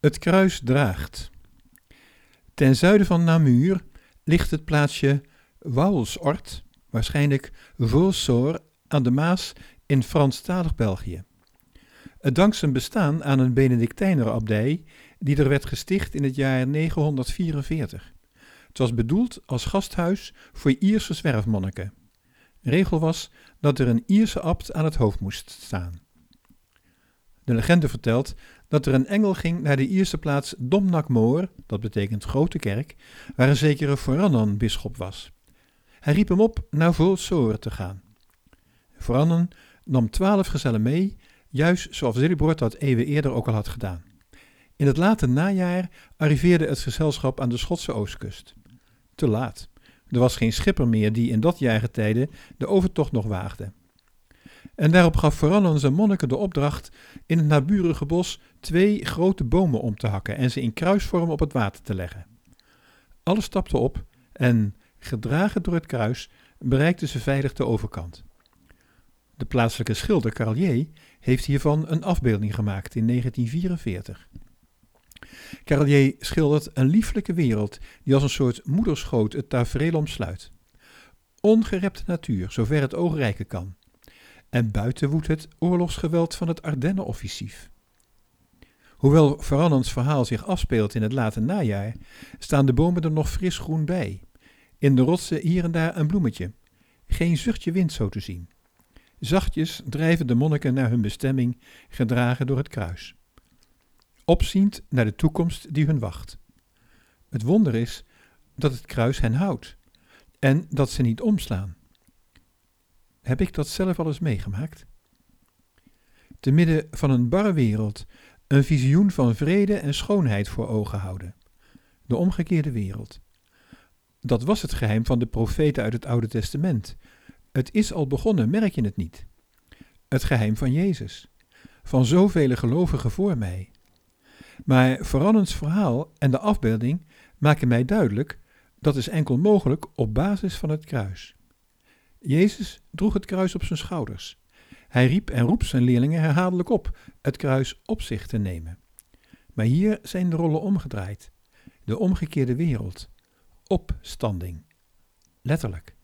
Het kruis draagt. Ten zuiden van Namur ligt het plaatsje Wouwelsort, waarschijnlijk Volsor aan de Maas in Franstalig België. Het dankt zijn bestaan aan een Benedictijnerabdij die er werd gesticht in het jaar 944. Het was bedoeld als gasthuis voor Ierse zwerfmonniken. Regel was dat er een Ierse abt aan het hoofd moest staan. De legende vertelt dat er een engel ging naar de Ierse plaats Domnakmoor, dat betekent grote kerk, waar een zekere Forannan bisschop was. Hij riep hem op naar Volsoren te gaan. Forannan nam twaalf gezellen mee, juist zoals Willibord dat eeuwen eerder ook al had gedaan. In het late najaar arriveerde het gezelschap aan de Schotse oostkust. Te laat. Er was geen schipper meer die in dat jaargetijde de overtocht nog waagde. En daarop gaf Forannan zijn monniken de opdracht in het naburige bos twee grote bomen om te hakken en ze in kruisvorm op het water te leggen. Alles stapte op en, gedragen door het kruis, bereikten ze veilig de overkant. De plaatselijke schilder Carlier heeft hiervan een afbeelding gemaakt in 1944. Carlier schildert een lieflijke wereld die als een soort moederschoot het tafereel omsluit. Ongerepte natuur, zover het oog reiken kan. En buiten woedt het oorlogsgeweld van het Ardennenoffensief. Hoewel Verannens verhaal zich afspeelt in het late najaar, staan de bomen er nog fris groen bij. In de rotsen hier en daar een bloemetje. Geen zuchtje wind zo te zien. Zachtjes drijven de monniken naar hun bestemming, gedragen door het kruis. Opziend naar de toekomst die hun wacht. Het wonder is dat het kruis hen houdt en dat ze niet omslaan. Heb ik dat zelf al eens meegemaakt? Te midden van een barre wereld een visioen van vrede en schoonheid voor ogen houden. De omgekeerde wereld. Dat was het geheim van de profeten uit het Oude Testament. Het is al begonnen, merk je het niet? Het geheim van Jezus. Van zoveel gelovigen voor mij. Maar Verannens verhaal en de afbeelding maken mij duidelijk dat is enkel mogelijk op basis van het kruis. Jezus droeg het kruis op zijn schouders. Hij riep en roept zijn leerlingen herhaaldelijk op het kruis op zich te nemen. Maar hier zijn de rollen omgedraaid. De omgekeerde wereld. Opstanding. Letterlijk.